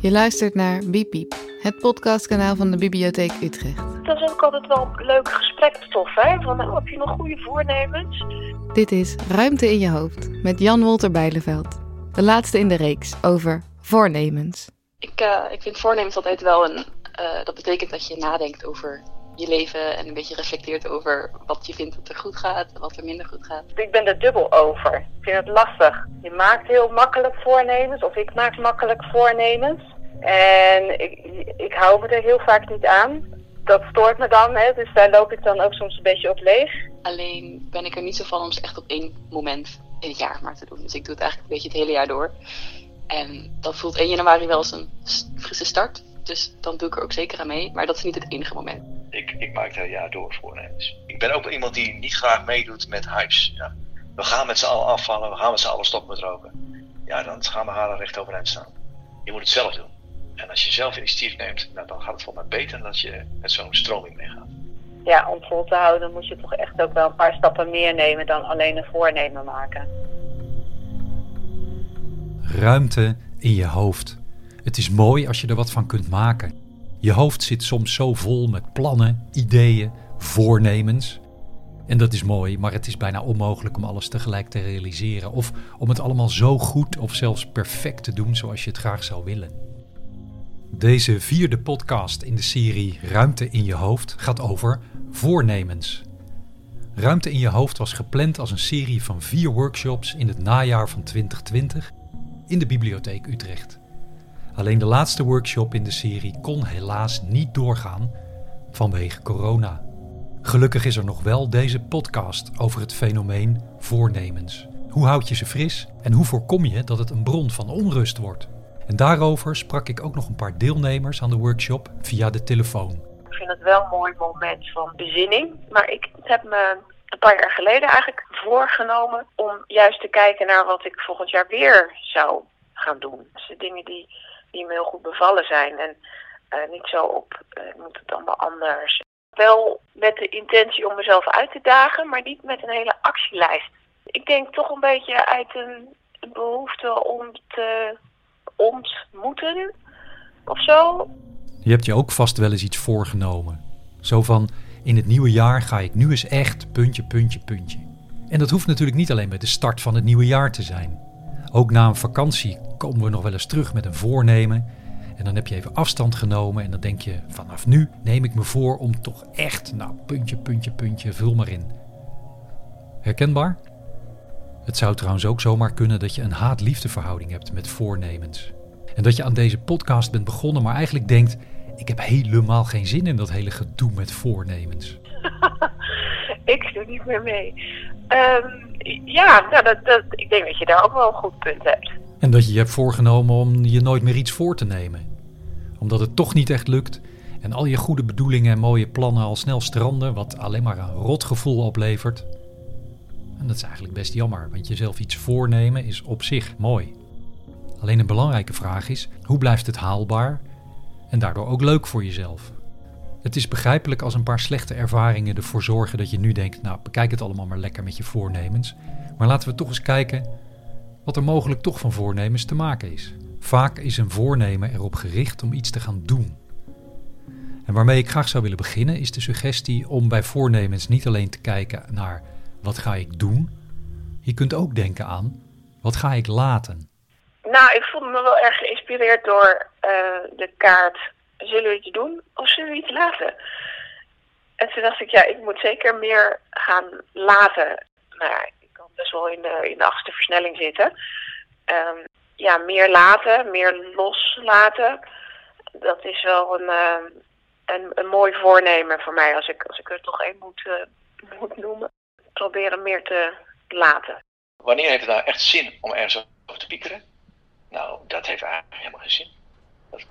Je luistert naar Bipiep, het podcastkanaal van de Bibliotheek Utrecht. Dat is ook altijd wel leuk gesprekstof, hè? Van, oh, heb je nog goede voornemens? Dit is Ruimte in je hoofd met Jan Wolter Bijleveld. De laatste in de reeks over voornemens. Ik, uh, ik vind voornemens altijd wel een. Uh, dat betekent dat je nadenkt over je leven en een beetje reflecteert over wat je vindt dat er goed gaat en wat er minder goed gaat. Ik ben er dubbel over. Ik vind het lastig. Je maakt heel makkelijk voornemens, of ik maak makkelijk voornemens. En ik, ik hou me er heel vaak niet aan. Dat stoort me dan, hè? dus daar loop ik dan ook soms een beetje op leeg. Alleen ben ik er niet zo van om ze echt op één moment in het jaar maar te doen. Dus ik doe het eigenlijk een beetje het hele jaar door. En dat voelt 1 januari wel als een frisse start. Dus dan doe ik er ook zeker aan mee. Maar dat is niet het enige moment. Ik, ik maak het hele jaar door voornemens. Ik ben ook iemand die niet graag meedoet met hypes. Ja. We gaan met z'n allen afvallen, we gaan met z'n allen stoppen met roken. Ja, dan gaan we halen recht overeind staan. Je moet het zelf doen. En als je zelf initiatief neemt, nou, dan gaat het volgens mij beter dan dat je met zo'n stroming meegaat. Ja, om vol te houden moet je toch echt ook wel een paar stappen meer nemen dan alleen een voornemen maken. Ruimte in je hoofd. Het is mooi als je er wat van kunt maken. Je hoofd zit soms zo vol met plannen, ideeën, voornemens. En dat is mooi, maar het is bijna onmogelijk om alles tegelijk te realiseren. Of om het allemaal zo goed of zelfs perfect te doen zoals je het graag zou willen. Deze vierde podcast in de serie Ruimte in je hoofd gaat over voornemens. Ruimte in je hoofd was gepland als een serie van vier workshops in het najaar van 2020 in de Bibliotheek Utrecht. Alleen de laatste workshop in de serie kon helaas niet doorgaan vanwege corona. Gelukkig is er nog wel deze podcast over het fenomeen voornemens. Hoe houd je ze fris en hoe voorkom je dat het een bron van onrust wordt? En daarover sprak ik ook nog een paar deelnemers aan de workshop via de telefoon. Ik vind het wel een mooi moment van bezinning. Maar ik heb me een paar jaar geleden eigenlijk voorgenomen om juist te kijken naar wat ik volgend jaar weer zou gaan doen. Dus de dingen die, die me heel goed bevallen zijn. En uh, niet zo op, uh, moet het allemaal anders. Wel met de intentie om mezelf uit te dagen, maar niet met een hele actielijst. Ik denk toch een beetje uit een behoefte om te ontmoeten of zo. Je hebt je ook vast wel eens iets voorgenomen. Zo van, in het nieuwe jaar ga ik nu eens echt puntje, puntje, puntje. En dat hoeft natuurlijk niet alleen bij de start van het nieuwe jaar te zijn. Ook na een vakantie komen we nog wel eens terug met een voornemen. En dan heb je even afstand genomen en dan denk je, vanaf nu neem ik me voor om toch echt, nou, puntje, puntje, puntje, vul maar in. Herkenbaar? Het zou trouwens ook zomaar kunnen dat je een haat-liefdeverhouding hebt met voornemens. En dat je aan deze podcast bent begonnen, maar eigenlijk denkt: ik heb helemaal geen zin in dat hele gedoe met voornemens. ik doe niet meer mee. Um, ja, nou, dat, dat, ik denk dat je daar ook wel een goed punt hebt. En dat je je hebt voorgenomen om je nooit meer iets voor te nemen. Omdat het toch niet echt lukt en al je goede bedoelingen en mooie plannen al snel stranden, wat alleen maar een rotgevoel oplevert. En dat is eigenlijk best jammer, want jezelf iets voornemen is op zich mooi. Alleen een belangrijke vraag is: hoe blijft het haalbaar en daardoor ook leuk voor jezelf? Het is begrijpelijk als een paar slechte ervaringen ervoor zorgen dat je nu denkt: nou, bekijk het allemaal maar lekker met je voornemens. Maar laten we toch eens kijken wat er mogelijk toch van voornemens te maken is. Vaak is een voornemen erop gericht om iets te gaan doen. En waarmee ik graag zou willen beginnen is de suggestie om bij voornemens niet alleen te kijken naar wat ga ik doen, je kunt ook denken aan wat ga ik laten. Nou, ik voelde me wel erg geïnspireerd door uh, de kaart zullen we iets doen of zullen we iets laten? En toen dacht ik, ja, ik moet zeker meer gaan laten. Nou ja, ik kan best wel in de, in de achtste versnelling zitten. Um, ja, meer laten, meer loslaten. Dat is wel een, uh, een, een mooi voornemen voor mij als ik, als ik er toch één moet, uh, moet noemen. Proberen meer te laten. Wanneer heeft het nou echt zin om ergens over te piekeren? Nou, dat heeft eigenlijk helemaal geen zin.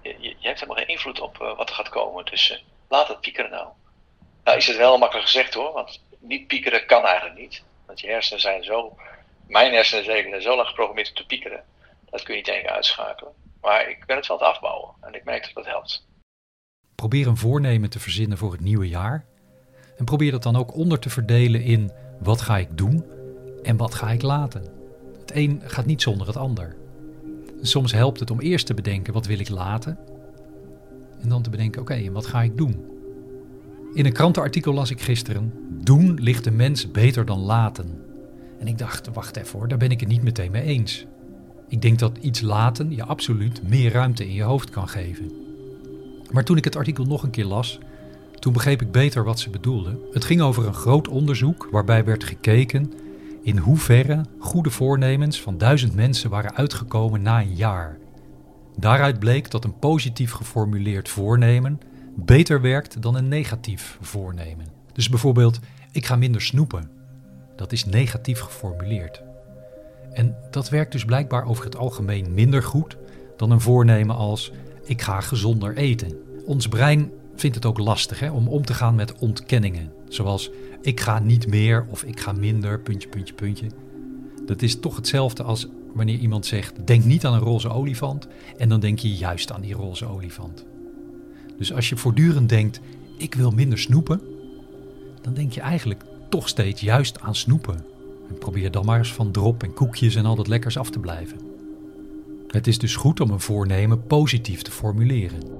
Je, je, hebt helemaal geen invloed op uh, wat er gaat komen. Dus uh, laat het piekeren nou. Nou is het wel makkelijk gezegd hoor, want niet piekeren kan eigenlijk niet. Want je hersenen zijn zo, mijn hersenen zijn zo lang geprogrammeerd om te piekeren. Dat kun je niet één uitschakelen. Maar ik ben het wel te afbouwen en ik merk dat dat helpt. Probeer een voornemen te verzinnen voor het nieuwe jaar. En probeer dat dan ook onder te verdelen in wat ga ik doen en wat ga ik laten. Het een gaat niet zonder het ander. Soms helpt het om eerst te bedenken wat wil ik laten. En dan te bedenken, oké, en wat ga ik doen? In een krantenartikel las ik gisteren, doen ligt de mens beter dan laten. En ik dacht, wacht even hoor, daar ben ik het niet meteen mee eens. Ik denk dat iets laten je absoluut meer ruimte in je hoofd kan geven. Maar toen ik het artikel nog een keer las, toen begreep ik beter wat ze bedoelden. Het ging over een groot onderzoek waarbij werd gekeken in hoeverre goede voornemens van duizend mensen waren uitgekomen na een jaar. Daaruit bleek dat een positief geformuleerd voornemen beter werkt dan een negatief voornemen. Dus bijvoorbeeld, ik ga minder snoepen. Dat is negatief geformuleerd. En dat werkt dus blijkbaar over het algemeen minder goed dan een voornemen als ik ga gezonder eten. Ons brein vindt het ook lastig hè, om om te gaan met ontkenningen. Zoals ik ga niet meer of ik ga minder, puntje, puntje, puntje. Dat is toch hetzelfde als wanneer iemand zegt: denk niet aan een roze olifant en dan denk je juist aan die roze olifant. Dus als je voortdurend denkt: ik wil minder snoepen, dan denk je eigenlijk toch steeds juist aan snoepen. En probeer dan maar eens van drop en koekjes en al dat lekkers af te blijven. Het is dus goed om een voornemen positief te formuleren.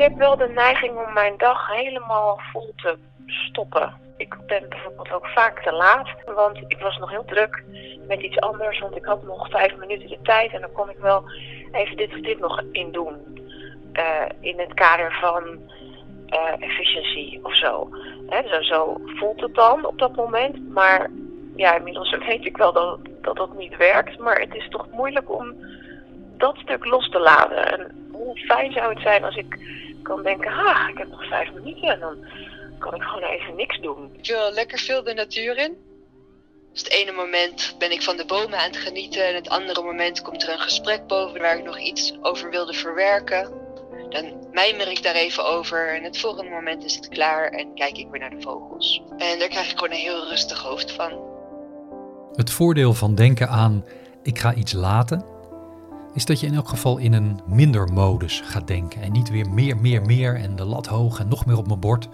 Heb wel de neiging om mijn dag helemaal vol te stoppen. Ik ben bijvoorbeeld ook vaak te laat, want ik was nog heel druk met iets anders, want ik had nog vijf minuten de tijd en dan kon ik wel even dit of dit nog in doen. Uh, in het kader van uh, efficiëntie of zo. Zo. Zo voelt het dan op dat moment, maar ja, inmiddels weet ik wel dat, dat dat niet werkt, maar het is toch moeilijk om dat stuk los te laten. En hoe fijn zou het zijn als ik kan denken, ah, ik heb nog vijf minuten en dan kan ik gewoon even niks doen. Ik wil lekker veel de natuur in. Dus het ene moment ben ik van de bomen aan het genieten en het andere moment komt er een gesprek boven waar ik nog iets over wilde verwerken. Dan mijmer ik daar even over en het volgende moment is het klaar en kijk ik weer naar de vogels. En daar krijg ik gewoon een heel rustig hoofd van. Het voordeel van denken aan ik ga iets laten, is dat je in elk geval in een minder modus gaat denken en niet weer meer, meer, meer en de lat hoog en nog meer op mijn bord.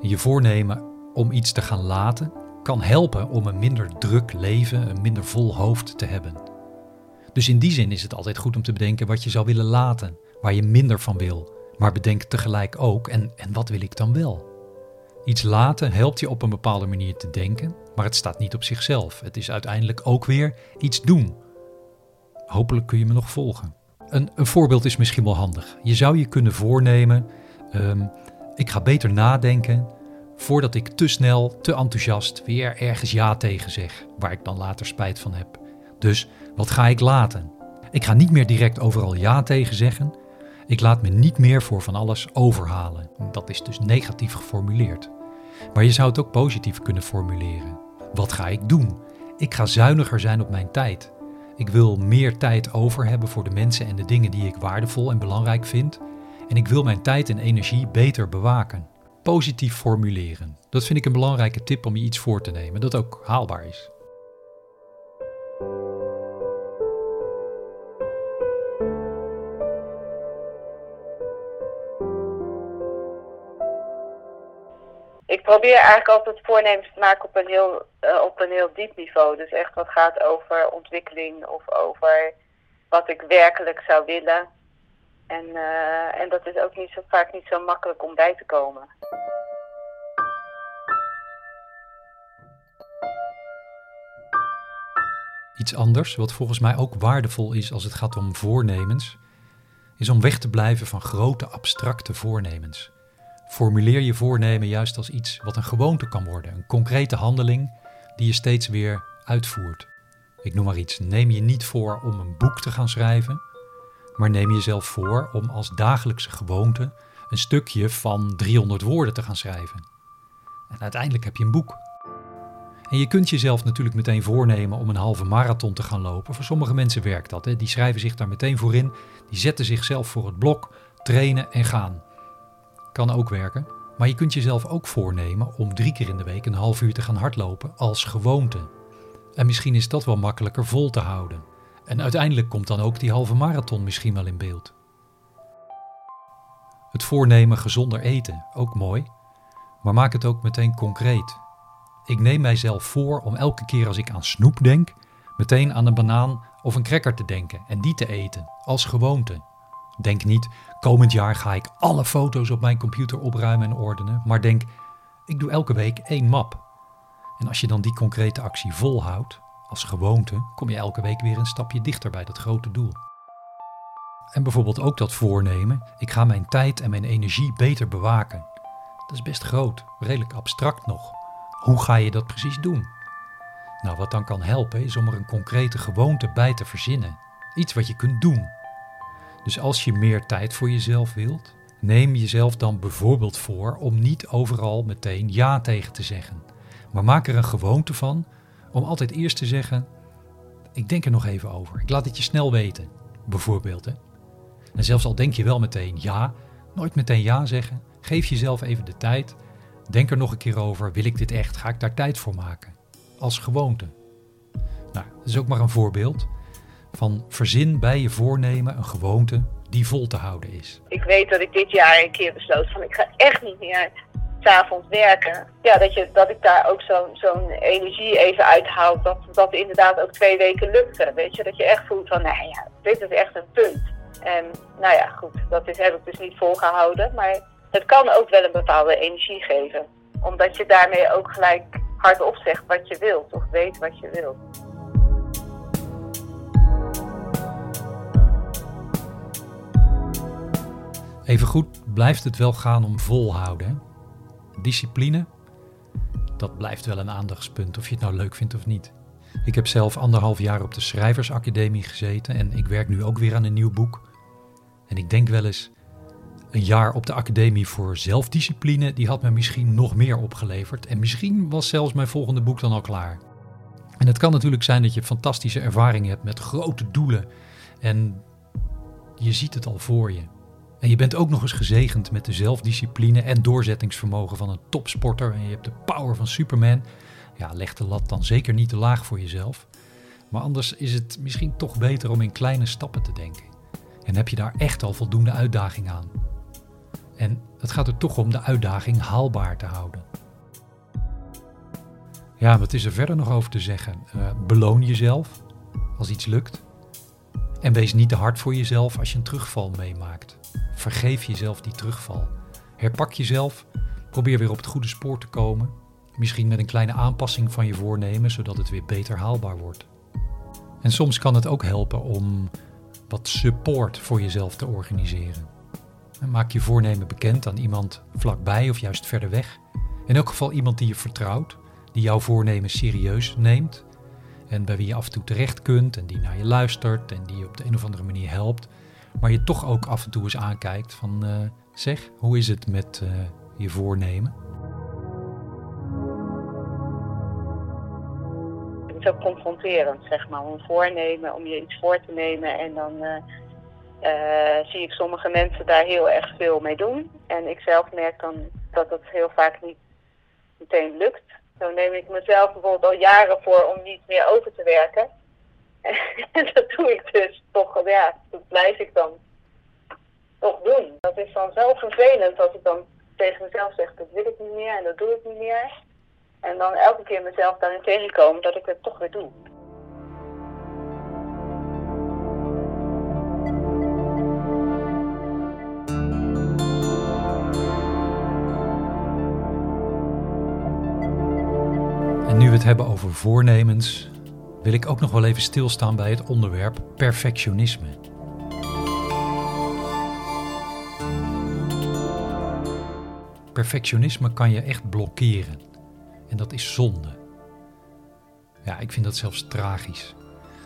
Je voornemen om iets te gaan laten kan helpen om een minder druk leven, een minder vol hoofd te hebben. Dus in die zin is het altijd goed om te bedenken wat je zou willen laten, waar je minder van wil. Maar bedenk tegelijk ook, en, en wat wil ik dan wel? Iets laten helpt je op een bepaalde manier te denken, maar het staat niet op zichzelf. Het is uiteindelijk ook weer iets doen. Hopelijk kun je me nog volgen. Een, een voorbeeld is misschien wel handig. Je zou je kunnen voornemen: um, ik ga beter nadenken voordat ik te snel, te enthousiast weer ergens ja tegen zeg, waar ik dan later spijt van heb. Dus wat ga ik laten? Ik ga niet meer direct overal ja tegen zeggen. Ik laat me niet meer voor van alles overhalen. Dat is dus negatief geformuleerd. Maar je zou het ook positief kunnen formuleren. Wat ga ik doen? Ik ga zuiniger zijn op mijn tijd. Ik wil meer tijd over hebben voor de mensen en de dingen die ik waardevol en belangrijk vind. En ik wil mijn tijd en energie beter bewaken. Positief formuleren. Dat vind ik een belangrijke tip om je iets voor te nemen dat ook haalbaar is. Probeer eigenlijk altijd voornemens te maken op een, heel, uh, op een heel diep niveau. Dus echt wat gaat over ontwikkeling of over wat ik werkelijk zou willen. En, uh, en dat is ook niet zo, vaak niet zo makkelijk om bij te komen. Iets anders, wat volgens mij ook waardevol is als het gaat om voornemens, is om weg te blijven van grote abstracte voornemens. Formuleer je voornemen juist als iets wat een gewoonte kan worden, een concrete handeling die je steeds weer uitvoert. Ik noem maar iets. Neem je niet voor om een boek te gaan schrijven, maar neem jezelf voor om als dagelijkse gewoonte een stukje van 300 woorden te gaan schrijven. En uiteindelijk heb je een boek. En je kunt jezelf natuurlijk meteen voornemen om een halve marathon te gaan lopen. Voor sommige mensen werkt dat. Hè? Die schrijven zich daar meteen voor in. Die zetten zichzelf voor het blok, trainen en gaan. Kan ook werken. Maar je kunt jezelf ook voornemen om drie keer in de week een half uur te gaan hardlopen als gewoonte. En misschien is dat wel makkelijker vol te houden. En uiteindelijk komt dan ook die halve marathon misschien wel in beeld. Het voornemen gezonder eten, ook mooi. Maar maak het ook meteen concreet. ik neem mijzelf voor om elke keer als ik aan snoep denk, meteen aan een banaan of een cracker te denken en die te eten, als gewoonte. Denk niet, komend jaar ga ik alle foto's op mijn computer opruimen en ordenen, maar denk, ik doe elke week één map. En als je dan die concrete actie volhoudt, als gewoonte, kom je elke week weer een stapje dichter bij dat grote doel. En bijvoorbeeld ook dat voornemen, ik ga mijn tijd en mijn energie beter bewaken. Dat is best groot, redelijk abstract nog. Hoe ga je dat precies doen? Nou, wat dan kan helpen is om er een concrete gewoonte bij te verzinnen. Iets wat je kunt doen. Dus als je meer tijd voor jezelf wilt, neem jezelf dan bijvoorbeeld voor om niet overal meteen ja tegen te zeggen. Maar maak er een gewoonte van om altijd eerst te zeggen: Ik denk er nog even over. Ik laat het je snel weten, bijvoorbeeld. Hè? En zelfs al denk je wel meteen ja, nooit meteen ja zeggen. Geef jezelf even de tijd. Denk er nog een keer over. Wil ik dit echt? Ga ik daar tijd voor maken? Als gewoonte. Nou, dat is ook maar een voorbeeld van verzin bij je voornemen een gewoonte die vol te houden is. Ik weet dat ik dit jaar een keer besloot van ik ga echt niet meer s'avonds werken. Ja, dat, je, dat ik daar ook zo'n energie even uithaal. Dat dat inderdaad ook twee weken lukte. Weet je, dat je echt voelt van, nou ja, dit is echt een punt. En nou ja, goed, dat is, heb ik dus niet volgehouden. Maar het kan ook wel een bepaalde energie geven. Omdat je daarmee ook gelijk hardop zegt wat je wilt. Of weet wat je wilt. Even goed blijft het wel gaan om volhouden. Discipline, dat blijft wel een aandachtspunt, of je het nou leuk vindt of niet. Ik heb zelf anderhalf jaar op de Schrijversacademie gezeten en ik werk nu ook weer aan een nieuw boek. En ik denk wel eens, een jaar op de academie voor zelfdiscipline, die had me misschien nog meer opgeleverd. En misschien was zelfs mijn volgende boek dan al klaar. En het kan natuurlijk zijn dat je fantastische ervaringen hebt met grote doelen. En je ziet het al voor je. En je bent ook nog eens gezegend met de zelfdiscipline en doorzettingsvermogen van een topsporter. En je hebt de power van Superman. Ja, leg de lat dan zeker niet te laag voor jezelf. Maar anders is het misschien toch beter om in kleine stappen te denken. En heb je daar echt al voldoende uitdaging aan? En het gaat er toch om de uitdaging haalbaar te houden. Ja, wat is er verder nog over te zeggen? Uh, beloon jezelf als iets lukt. En wees niet te hard voor jezelf als je een terugval meemaakt. Vergeef jezelf die terugval. Herpak jezelf. Probeer weer op het goede spoor te komen. Misschien met een kleine aanpassing van je voornemen, zodat het weer beter haalbaar wordt. En soms kan het ook helpen om wat support voor jezelf te organiseren. Maak je voornemen bekend aan iemand vlakbij of juist verder weg. In elk geval iemand die je vertrouwt, die jouw voornemen serieus neemt en bij wie je af en toe terecht kunt en die naar je luistert en die je op de een of andere manier helpt, maar je toch ook af en toe eens aankijkt van uh, zeg, hoe is het met uh, je voornemen? Het is ook confronterend, zeg maar, om voornemen, om je iets voor te nemen en dan uh, zie ik sommige mensen daar heel erg veel mee doen. En ik zelf merk dan dat het heel vaak niet meteen lukt. Zo neem ik mezelf bijvoorbeeld al jaren voor om niet meer over te werken. En dat doe ik dus toch, ja, dat blijf ik dan toch doen. Dat is dan zo vervelend als ik dan tegen mezelf zeg, dat wil ik niet meer en dat doe ik niet meer. En dan elke keer mezelf daarin tegenkomen dat ik het toch weer doe. En nu we het hebben over voornemens, wil ik ook nog wel even stilstaan bij het onderwerp perfectionisme. Perfectionisme kan je echt blokkeren. En dat is zonde. Ja, ik vind dat zelfs tragisch.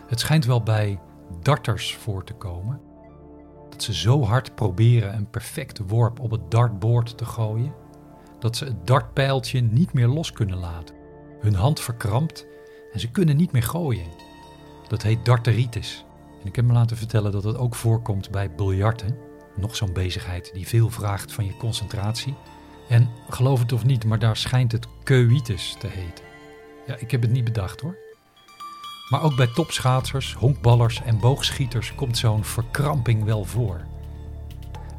Het schijnt wel bij darters voor te komen. Dat ze zo hard proberen een perfecte worp op het dartboard te gooien, dat ze het dartpijltje niet meer los kunnen laten. Hun hand verkrampt en ze kunnen niet meer gooien. Dat heet darteritis. En ik heb me laten vertellen dat het ook voorkomt bij biljarten. Nog zo'n bezigheid die veel vraagt van je concentratie. En geloof het of niet, maar daar schijnt het keuitis te heten. Ja, ik heb het niet bedacht hoor. Maar ook bij topschaatsers, honkballers en boogschieters komt zo'n verkramping wel voor.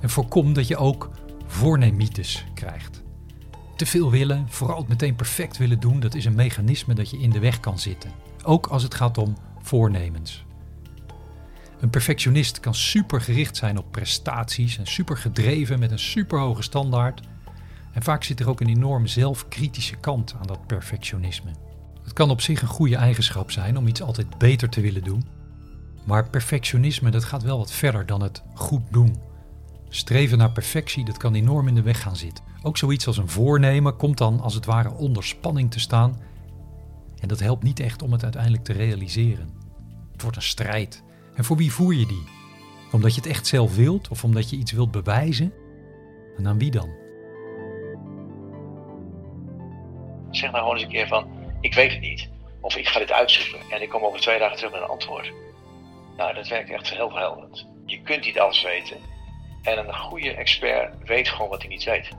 En voorkom dat je ook voornemitis krijgt. Te veel willen, vooral het meteen perfect willen doen, dat is een mechanisme dat je in de weg kan zitten. Ook als het gaat om voornemens. Een perfectionist kan super gericht zijn op prestaties en super gedreven met een super hoge standaard. En vaak zit er ook een enorm zelfkritische kant aan dat perfectionisme. Het kan op zich een goede eigenschap zijn om iets altijd beter te willen doen. Maar perfectionisme dat gaat wel wat verder dan het goed doen. Streven naar perfectie dat kan enorm in de weg gaan zitten. Ook zoiets als een voornemen komt dan als het ware onder spanning te staan. En dat helpt niet echt om het uiteindelijk te realiseren. Het wordt een strijd. En voor wie voer je die? Omdat je het echt zelf wilt of omdat je iets wilt bewijzen? En aan wie dan? Zeg nou gewoon eens een keer van, ik weet het niet. Of ik ga dit uitzoeken en ik kom over twee dagen terug met een antwoord. Nou, dat werkt echt heel verhelderend. Je kunt niet alles weten. En een goede expert weet gewoon wat hij niet weet.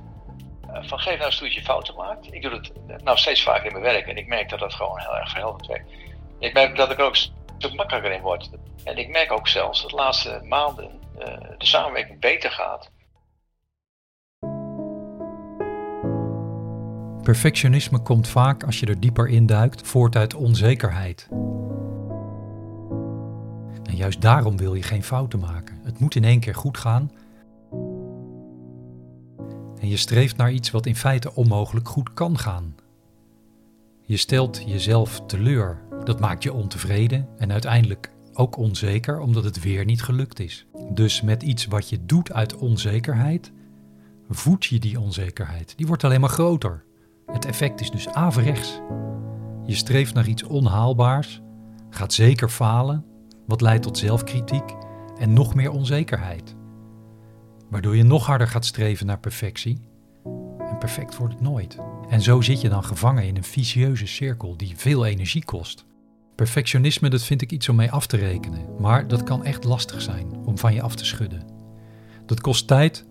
Uh, van geef nou eens toe dat je fouten maakt. Ik doe het nou steeds vaker in mijn werk en ik merk dat dat gewoon heel erg verhelderend werkt. Ik merk dat ik er ook een stuk makkelijker in word. En ik merk ook zelfs dat de laatste maanden uh, de samenwerking beter gaat. Perfectionisme komt vaak, als je er dieper induikt, voort uit onzekerheid. En juist daarom wil je geen fouten maken. Het moet in één keer goed gaan. Je streeft naar iets wat in feite onmogelijk goed kan gaan. Je stelt jezelf teleur. Dat maakt je ontevreden en uiteindelijk ook onzeker omdat het weer niet gelukt is. Dus met iets wat je doet uit onzekerheid, voed je die onzekerheid. Die wordt alleen maar groter. Het effect is dus averechts. Je streeft naar iets onhaalbaars, gaat zeker falen, wat leidt tot zelfkritiek en nog meer onzekerheid. Waardoor je nog harder gaat streven naar perfectie. En perfect wordt het nooit. En zo zit je dan gevangen in een vicieuze cirkel die veel energie kost. Perfectionisme, dat vind ik iets om mee af te rekenen, maar dat kan echt lastig zijn om van je af te schudden. Dat kost tijd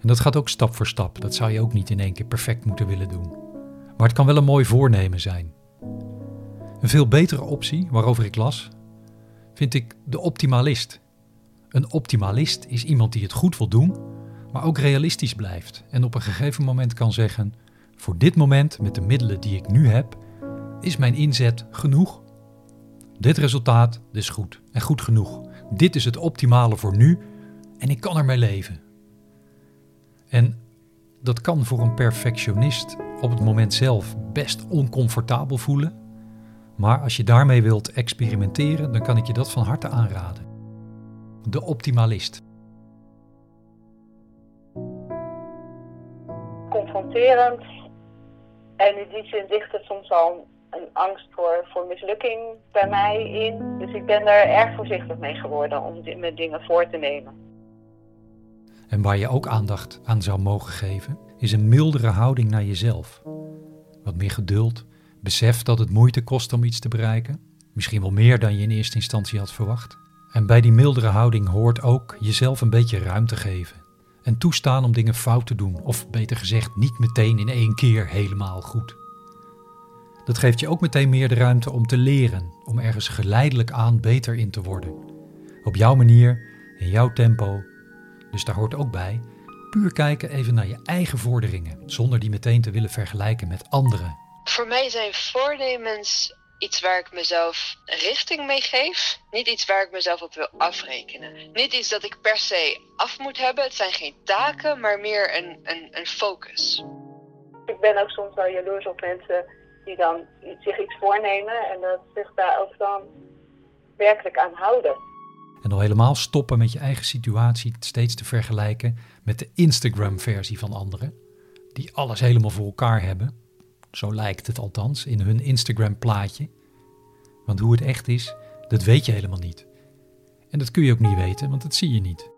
en dat gaat ook stap voor stap. Dat zou je ook niet in één keer perfect moeten willen doen. Maar het kan wel een mooi voornemen zijn. Een veel betere optie, waarover ik las, vind ik de optimalist. Een optimalist is iemand die het goed wil doen, maar ook realistisch blijft en op een gegeven moment kan zeggen: voor dit moment, met de middelen die ik nu heb, is mijn inzet genoeg. Dit resultaat is goed en goed genoeg. Dit is het optimale voor nu en ik kan ermee leven. En dat kan voor een perfectionist op het moment zelf best oncomfortabel voelen. Maar als je daarmee wilt experimenteren, dan kan ik je dat van harte aanraden. De optimalist. Confronterend. En in die zin ligt er soms al een angst voor, voor mislukking bij mij in. Dus ik ben daar erg voorzichtig mee geworden om me dingen voor te nemen. En waar je ook aandacht aan zou mogen geven, is een mildere houding naar jezelf. Wat meer geduld, besef dat het moeite kost om iets te bereiken, misschien wel meer dan je in eerste instantie had verwacht. En bij die mildere houding hoort ook jezelf een beetje ruimte geven. En toestaan om dingen fout te doen, of beter gezegd, niet meteen in één keer helemaal goed. Dat geeft je ook meteen meer de ruimte om te leren, om ergens geleidelijk aan beter in te worden. Op jouw manier, in jouw tempo. Dus daar hoort ook bij puur kijken even naar je eigen vorderingen, zonder die meteen te willen vergelijken met anderen. Voor mij zijn voornemens iets waar ik mezelf richting mee geef. Niet iets waar ik mezelf op wil afrekenen. Niet iets dat ik per se af moet hebben. Het zijn geen taken, maar meer een, een, een focus. Ik ben ook soms wel jaloers op mensen die dan zich iets voornemen en dat zich daar ook dan werkelijk aan houden. En al helemaal stoppen met je eigen situatie steeds te vergelijken met de Instagram-versie van anderen, die alles helemaal voor elkaar hebben. Zo lijkt het althans in hun Instagram-plaatje. Want hoe het echt is, dat weet je helemaal niet. En dat kun je ook niet weten, want dat zie je niet.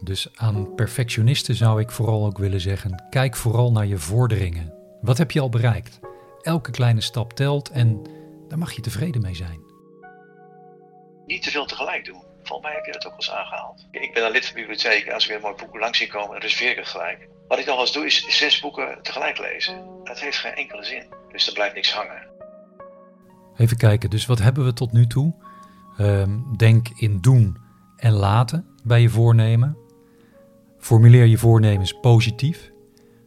Dus aan perfectionisten zou ik vooral ook willen zeggen: kijk vooral naar je vorderingen. Wat heb je al bereikt? Elke kleine stap telt en daar mag je tevreden mee zijn. Niet te veel tegelijk doen. Volgens mij heb je dat ook eens aangehaald. Ik ben dan lid van de bibliotheek als ik weer een mooi boek langs zie komen, reserveer ik het gelijk. Wat ik nog eens doe, is zes boeken tegelijk lezen. Dat heeft geen enkele zin. Dus er blijft niks hangen. Even kijken, dus wat hebben we tot nu toe? Ehm, denk in doen en laten bij je voornemen. Formuleer je voornemens positief.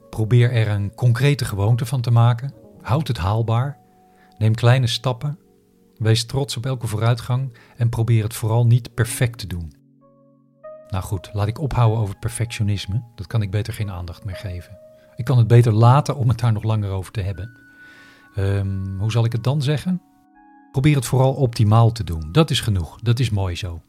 Probeer er een concrete gewoonte van te maken. Houd het haalbaar. Neem kleine stappen. Wees trots op elke vooruitgang en probeer het vooral niet perfect te doen. Nou goed, laat ik ophouden over perfectionisme. Dat kan ik beter geen aandacht meer geven. Ik kan het beter laten om het daar nog langer over te hebben. Ehm, hoe zal ik het dan zeggen? Probeer het vooral optimaal te doen. Dat is genoeg. Dat is mooi zo.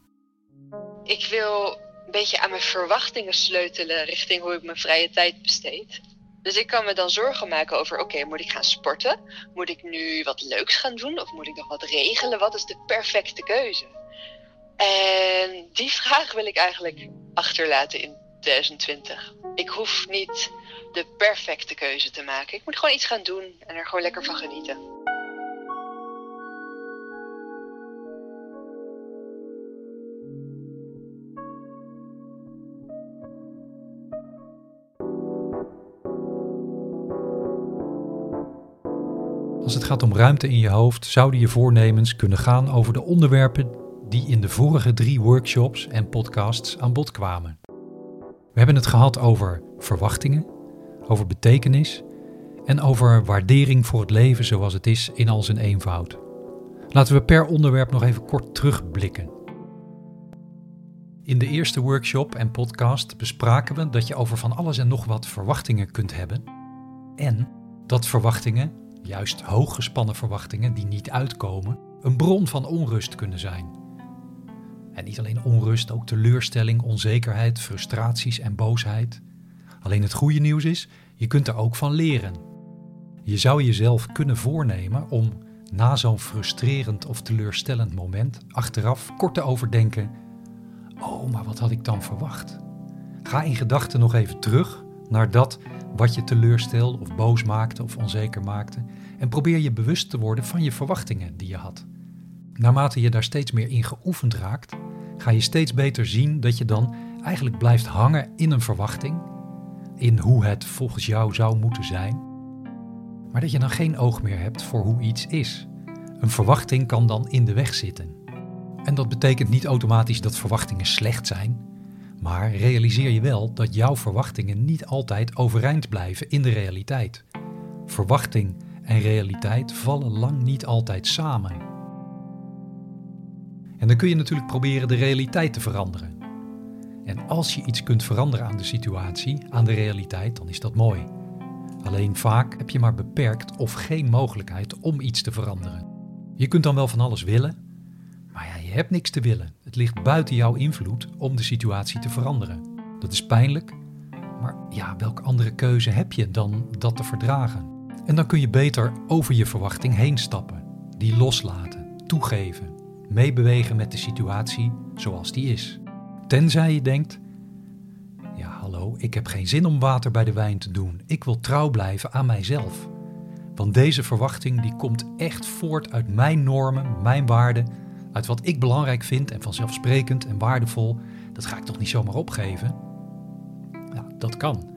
Ik wil een beetje aan mijn verwachtingen sleutelen richting hoe ik mijn vrije tijd besteed. Dus ik kan me dan zorgen maken over: oké, moet ik gaan sporten? Moet ik nu wat leuks gaan doen? Of moet ik nog wat regelen? Wat is de perfecte keuze? En die vraag wil ik eigenlijk achterlaten in 2020. Ik hoef niet de perfecte keuze te maken. Ik moet gewoon iets gaan doen en er gewoon lekker van genieten. Als het gaat om ruimte in je hoofd, zouden je voornemens kunnen gaan over de onderwerpen die in de vorige drie workshops en podcasts aan bod kwamen. We hebben het gehad over verwachtingen, over betekenis en over waardering voor het leven zoals het is in al zijn eenvoud. Laten we per onderwerp nog even kort terugblikken. In de eerste workshop en podcast bespraken we dat je over van alles en nog wat verwachtingen kunt hebben en dat verwachtingen, juist hooggespannen verwachtingen die niet uitkomen, een bron van onrust kunnen zijn. En niet alleen onrust, ook teleurstelling, onzekerheid, frustraties en boosheid. Alleen het goede nieuws is, je kunt er ook van leren. Je zou jezelf kunnen voornemen om na zo'n frustrerend of teleurstellend moment achteraf kort te overdenken: Oh, maar wat had ik dan verwacht? Ga in gedachten nog even terug naar dat wat je teleurstelde of boos maakte of onzeker maakte en probeer je bewust te worden van je verwachtingen die je had. Naarmate je daar steeds meer in geoefend raakt, ga je steeds beter zien dat je dan eigenlijk blijft hangen in een verwachting, in hoe het volgens jou zou moeten zijn, maar dat je dan geen oog meer hebt voor hoe iets is. Een verwachting kan dan in de weg zitten. En dat betekent niet automatisch dat verwachtingen slecht zijn, maar realiseer je wel dat jouw verwachtingen niet altijd overeind blijven in de realiteit. Verwachting en realiteit vallen lang niet altijd samen. En dan kun je natuurlijk proberen de realiteit te veranderen. En als je iets kunt veranderen aan de situatie, aan de realiteit, dan is dat mooi. Alleen vaak heb je maar beperkt of geen mogelijkheid om iets te veranderen. Je kunt dan wel van alles willen, je hebt niks te willen. Het ligt buiten jouw invloed om de situatie te veranderen. Dat is pijnlijk, maar ja, welke andere keuze heb je dan dat te verdragen? En dan kun je beter over je verwachting heen stappen, die loslaten, toegeven, meebewegen met de situatie zoals die is. Tenzij je denkt: ja, hallo, ik heb geen zin om water bij de wijn te doen. Ik wil trouw blijven aan mijzelf. Want deze verwachting die komt echt voort uit mijn normen, mijn waarden, wat ik belangrijk vind en vanzelfsprekend en waardevol. Dat ga ik toch niet zomaar opgeven? Ja, dat kan.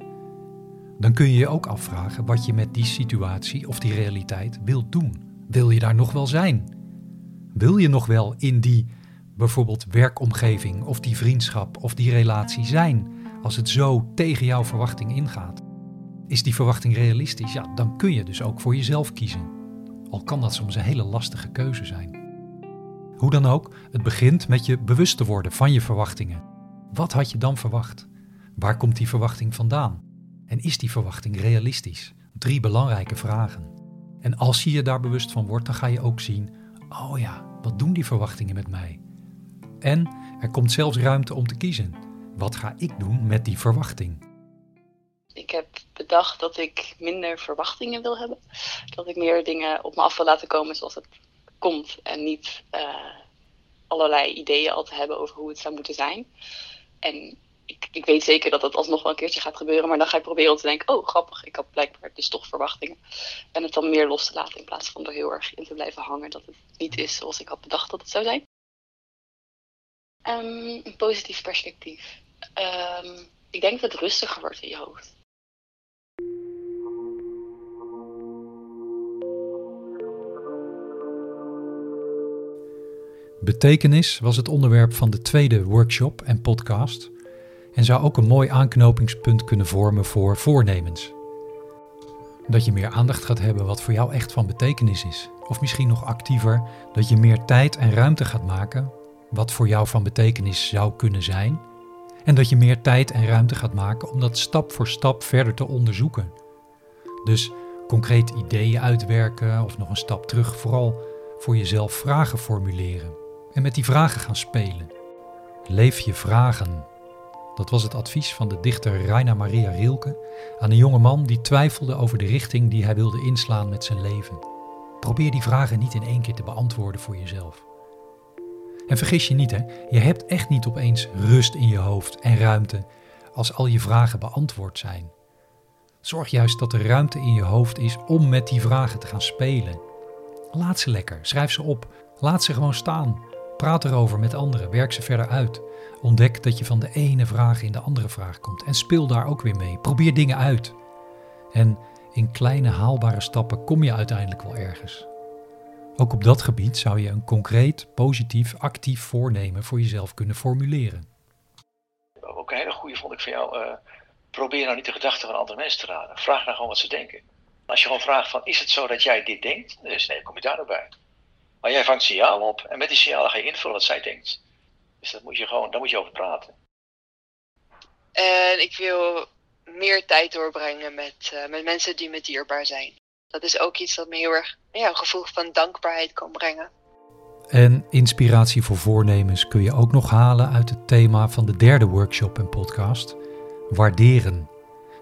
Dan kun je je ook afvragen wat je met die situatie of die realiteit wilt doen. Wil je daar nog wel zijn? Wil je nog wel in die bijvoorbeeld werkomgeving of die vriendschap of die relatie zijn als het zo tegen jouw verwachting ingaat? Is die verwachting realistisch? Ja, dan kun je dus ook voor jezelf kiezen. Al kan dat soms een hele lastige keuze zijn. Hoe dan ook, het begint met je bewust te worden van je verwachtingen. Wat had je dan verwacht? Waar komt die verwachting vandaan? En is die verwachting realistisch? Drie belangrijke vragen. En als je je daar bewust van wordt, dan ga je ook zien: oh ja, wat doen die verwachtingen met mij? En er komt zelfs ruimte om te kiezen. Wat ga ik doen met die verwachting? Ik heb bedacht dat ik minder verwachtingen wil hebben. Dat ik meer dingen op me af wil laten komen zoals het komt. En niet uh, allerlei ideeën al te hebben over hoe het zou moeten zijn. En ik, ik, weet zeker dat dat alsnog wel een keertje gaat gebeuren. Maar dan ga ik proberen om te denken: oh, grappig, ik had blijkbaar dus toch verwachtingen. En het dan meer los te laten in plaats van er heel erg in te blijven hangen dat het niet is zoals ik had bedacht dat het zou zijn. Um, een positief perspectief. Um, ik denk dat het rustiger wordt in je hoofd. Betekenis was het onderwerp van de tweede workshop en podcast en zou ook een mooi aanknopingspunt kunnen vormen voor voornemens. dat je meer aandacht gaat hebben wat voor jou echt van betekenis is. Of misschien nog actiever, dat je meer tijd en ruimte gaat maken wat voor jou van betekenis zou kunnen zijn. En dat je meer tijd en ruimte gaat maken om dat stap voor stap verder te onderzoeken. Dus concreet ideeën uitwerken of nog een stap terug, vooral voor jezelf vragen formuleren. En met die vragen gaan spelen. Leef je vragen. Dat was het advies van de dichter Raina Maria Rilke aan een jonge man die twijfelde over de richting die hij wilde inslaan met zijn leven. Probeer die vragen niet in één keer te beantwoorden voor jezelf. En vergis je niet, hè, je hebt echt niet opeens rust in je hoofd en ruimte als al je vragen beantwoord zijn. Zorg juist dat er ruimte in je hoofd is om met die vragen te gaan spelen. Laat ze lekker, schrijf ze op, laat ze gewoon staan. Praat erover met anderen, werk ze verder uit. Ontdek dat je van de ene vraag in de andere vraag komt en speel daar ook weer mee. Probeer dingen uit. En in kleine haalbare stappen kom je uiteindelijk wel ergens. Ook op dat gebied zou je een concreet, positief, actief voornemen voor jezelf kunnen formuleren. Ook een hele goede vond ik van jou. Uh, probeer nou niet de gedachten van andere mensen te raden. Vraag nou gewoon wat ze denken. Als je gewoon vraagt van, is het zo dat jij dit denkt? Dus nee, kom je daar nou bij. Maar jij vangt signaal op en met die signalen ga je invullen wat zij denkt. Dus dat moet je gewoon, daar moet je over praten. En ik wil meer tijd doorbrengen met, uh, met mensen die me dierbaar zijn. Dat is ook iets dat me heel erg ja, een gevoel van dankbaarheid kan brengen. En inspiratie voor voornemens kun je ook nog halen uit het thema van de derde workshop en podcast, waarderen.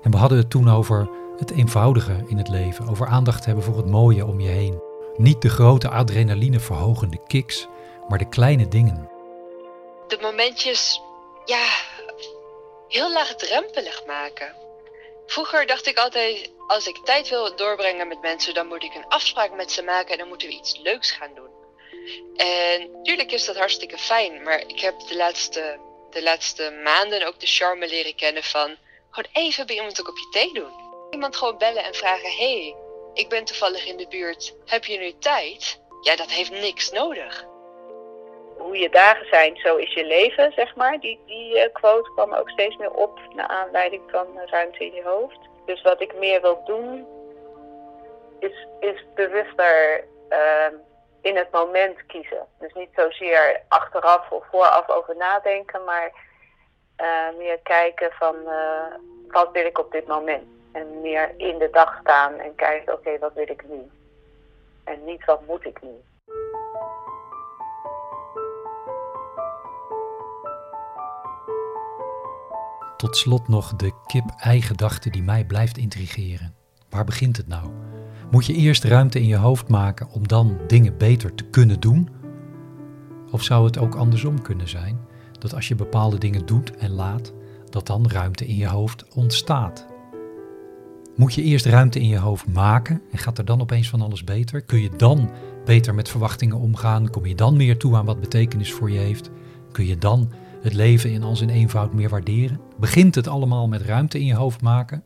En we hadden het toen over het eenvoudige in het leven, over aandacht hebben voor het mooie om je heen. Niet de grote adrenaline verhogende kicks, maar de kleine dingen. De momentjes, ja, heel laagdrempelig maken. Vroeger dacht ik altijd, als ik tijd wil doorbrengen met mensen, dan moet ik een afspraak met ze maken en dan moeten we iets leuks gaan doen. En natuurlijk is dat hartstikke fijn, maar ik heb de laatste, de laatste maanden ook de charme leren kennen van gewoon even bij iemand een kopje thee doen. Iemand gewoon bellen en vragen: hey, ik ben toevallig in de buurt, heb je nu tijd? Ja, dat heeft niks nodig. Hoe je dagen zijn, zo is je leven, zeg maar. Die, die uh, quote kwam ook steeds meer op naar aanleiding van ruimte in je hoofd. Dus wat ik meer wil doen, is, is bewuster uh, in het moment kiezen. Dus niet zozeer achteraf of vooraf over nadenken, maar uh, meer kijken van uh, wat wil ik op dit moment. En meer in de dag staan en kijken, oké, wat wil ik nu? En niet wat moet ik nu? Tot slot nog de kip-ei-gedachte die mij blijft intrigeren. Waar begint het nou? Moet je eerst ruimte in je hoofd maken om dan dingen beter te kunnen doen? Of zou het ook andersom kunnen zijn? Dat als je bepaalde dingen doet en laat, dat dan ruimte in je hoofd ontstaat. Moet je eerst ruimte in je hoofd maken en gaat er dan opeens van alles beter? Kun je dan beter met verwachtingen omgaan? Kom je dan meer toe aan wat betekenis voor je heeft? Kun je dan het leven in al zijn eenvoud meer waarderen? Begint het allemaal met ruimte in je hoofd maken?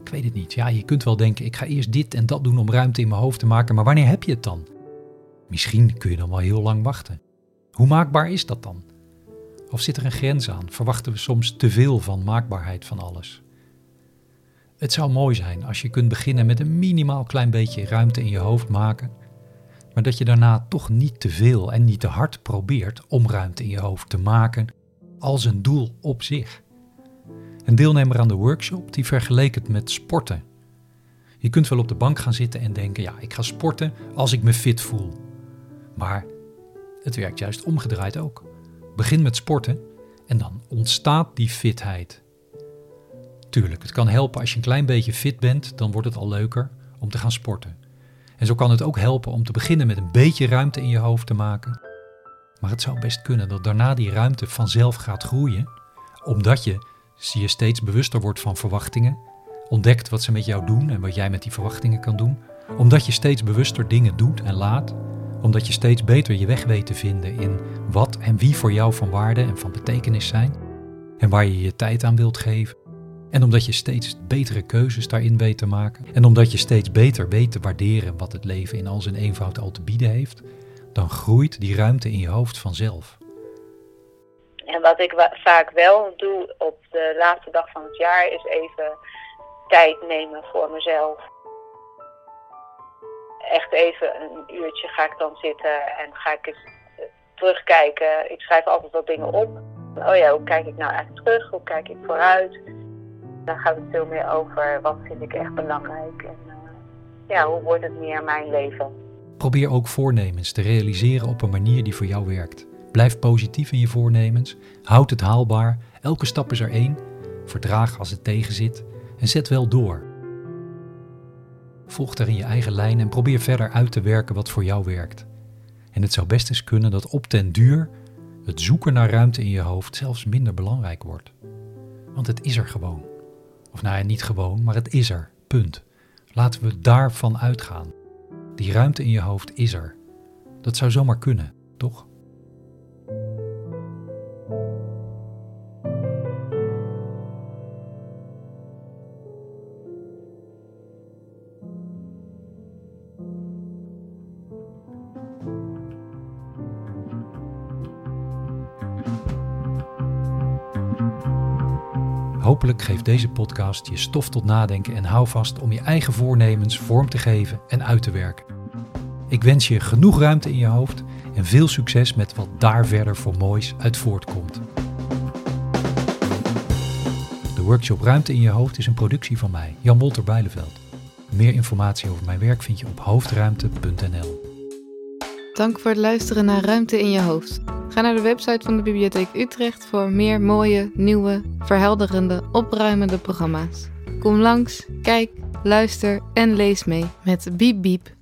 Ik weet het niet. Ja, je kunt wel denken, ik ga eerst dit en dat doen om ruimte in mijn hoofd te maken, maar wanneer heb je het dan? Misschien kun je dan wel heel lang wachten. Hoe maakbaar is dat dan? Of zit er een grens aan? Verwachten we soms te veel van maakbaarheid van alles? Het zou mooi zijn als je kunt beginnen met een minimaal klein beetje ruimte in je hoofd maken maar dat je daarna toch niet te veel en niet te hard probeert om ruimte in je hoofd te maken als een doel op zich. Een deelnemer aan de workshop die vergeleek het met sporten. Je kunt wel op de bank gaan zitten en denken: ja, ik ga sporten als ik me fit voel. Maar het werkt juist omgedraaid ook. Begin met sporten en dan ontstaat die fitheid. Tuurlijk, het kan helpen als je een klein beetje fit bent, dan wordt het al leuker om te gaan sporten. En zo kan het ook helpen om te beginnen met een beetje ruimte in je hoofd te maken. Maar het zou best kunnen dat daarna die ruimte vanzelf gaat groeien, omdat je je steeds bewuster wordt van verwachtingen, ontdekt wat ze met jou doen en wat jij met die verwachtingen kan doen, omdat je steeds bewuster dingen doet en laat, omdat je steeds beter je weg weet te vinden in wat en wie voor jou van waarde en van betekenis zijn en waar je je tijd aan wilt geven. En omdat je steeds betere keuzes daarin weet te maken. En omdat je steeds beter weet te waarderen wat het leven in al zijn eenvoud al te bieden heeft. Dan groeit die ruimte in je hoofd vanzelf. En wat ik vaak wel doe op de laatste dag van het jaar is even tijd nemen voor mezelf. Echt even een uurtje ga ik dan zitten en ga ik eens eh, terugkijken. Ik schrijf altijd wat dingen op. Oh ja, hoe kijk ik nou eigenlijk terug? Hoe kijk ik vooruit? Dan gaat het veel meer over wat vind ik echt belangrijk. En uh, ja, hoe wordt het meer mijn leven? Probeer ook voornemens te realiseren op een manier die voor jou werkt. Blijf positief in je voornemens, houd het haalbaar, elke stap is er één, verdraag als het tegenzit en zet wel door. Volg daarin je eigen lijn en probeer verder uit te werken wat voor jou werkt. En het zou best eens kunnen dat op den duur het zoeken naar ruimte in je hoofd zelfs minder belangrijk wordt. Want het is er gewoon. Of nou ja, niet gewoon, maar het is er. Punt. Laten we daarvan uitgaan. Die ruimte in je hoofd is er. Dat zou zomaar kunnen, toch? Hopelijk geeft deze podcast je stof tot nadenken en hou vast om je eigen voornemens vorm te geven en uit te werken. Ik wens je genoeg ruimte in je hoofd en veel succes met wat daar verder voor moois uit voortkomt. De workshop Ruimte in je hoofd is een productie van mij, Jan Wolter Bijleveld. Meer informatie over mijn werk vind je op hoofdruimte.nl. Dank voor het luisteren naar Ruimte in je hoofd. Ga naar de website van de Bibliotheek Utrecht voor meer mooie, nieuwe, verhelderende, opruimende programma's. Kom langs, kijk, luister en lees mee met Biep Biep